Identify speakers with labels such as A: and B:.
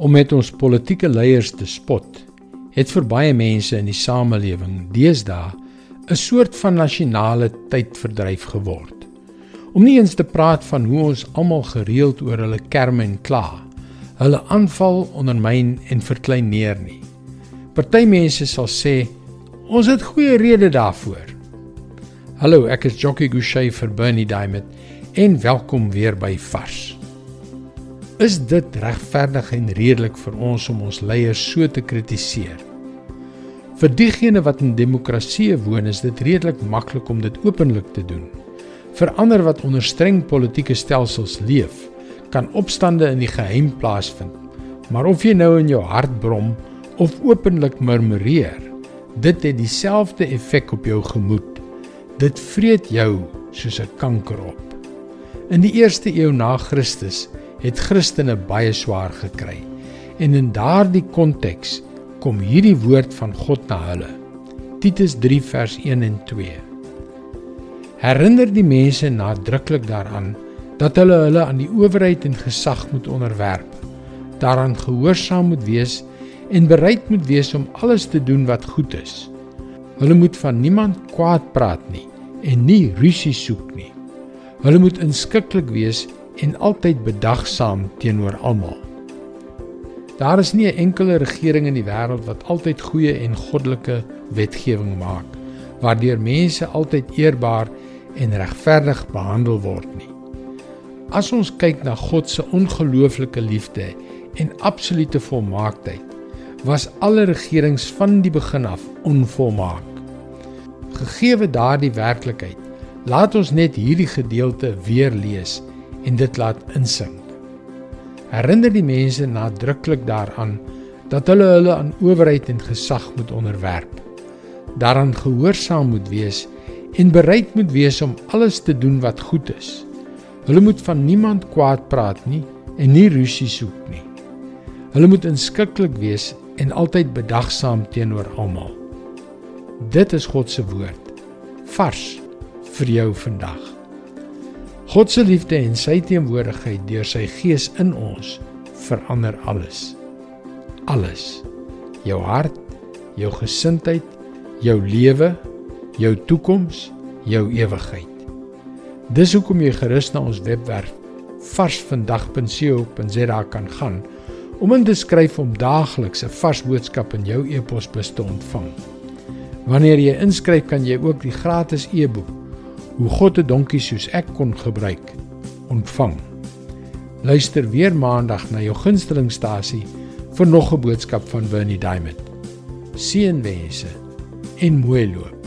A: Om met ons politieke leiers te spot, het vir baie mense in die samelewing deesdae 'n soort van nasionale tydverdryf geword. Om nie eens te praat van hoe ons almal gereeld oor hulle kerm en kla, hulle aanval, ondermyn en verklein neer nie. Party mense sal sê ons het goeie redes daarvoor. Hallo, ek is Jockey Gouchee vir Bernie Diamond en welkom weer by Vars. Is dit regverdig en redelik vir ons om ons leiers so te kritiseer? Vir diegene wat in demokrasie woon, is dit redelik maklik om dit openlik te doen. Vir ander wat onder streng politieke stelsels leef, kan opstande in die geheim plaasvind. Maar of jy nou in jou hart brom of openlik murmureer, dit het dieselfde effek op jou gemoed. Dit vreet jou soos 'n kanker op. In die eerste eeu na Christus het Christene baie swaar gekry. En in daardie konteks kom hierdie woord van God na hulle. Titus 3 vers 1 en 2. Herinner die mense nadruklik daaraan dat hulle hulle aan die owerheid en gesag moet onderwerp, daaraan gehoorsaam moet wees en bereid moet wees om alles te doen wat goed is. Hulle moet van niemand kwaad praat nie en nie rusie soek nie. Hulle moet inskikkelik wees en altyd bedagsaam teenoor almal. Daar is nie 'n enkele regering in die wêreld wat altyd goeie en goddelike wetgewing maak waardeur mense altyd eerbaar en regverdig behandel word nie. As ons kyk na God se ongelooflike liefde en absolute volmaaktheid, was alle regerings van die begin af onvolmaak. Gegeewe daardie werklikheid, laat ons net hierdie gedeelte weer lees en dit laat insink. Herinner die mense nadruklik daaraan dat hulle hulle aan owerheid en gesag moet onderwerp. Daaraan gehoorsaam moet wees en bereid moet wees om alles te doen wat goed is. Hulle moet van niemand kwaad praat nie en nie rusie soek nie. Hulle moet inskikkelik wees en altyd bedagsaam teenoor almal. Dit is God se woord. Vars vir jou vandag. God se liefde en sy teenwoordigheid deur sy gees in ons verander alles. Alles. Jou hart, jou gesindheid, jou lewe, jou toekoms, jou ewigheid. Dis hoekom jy gerus na ons webwerf varsvandag.co.za kan gaan om in te skryf om daagliks 'n vars boodskap in jou e-posbus te ontvang. Wanneer jy inskryf, kan jy ook die gratis e-boek hoe God 'n donkie soos ek kon gebruik ontvang. Luister weer maandag na jou gunstelingstasie vir nog 'n boodskap van Bernie Diamond. Seënwense en mooi loop.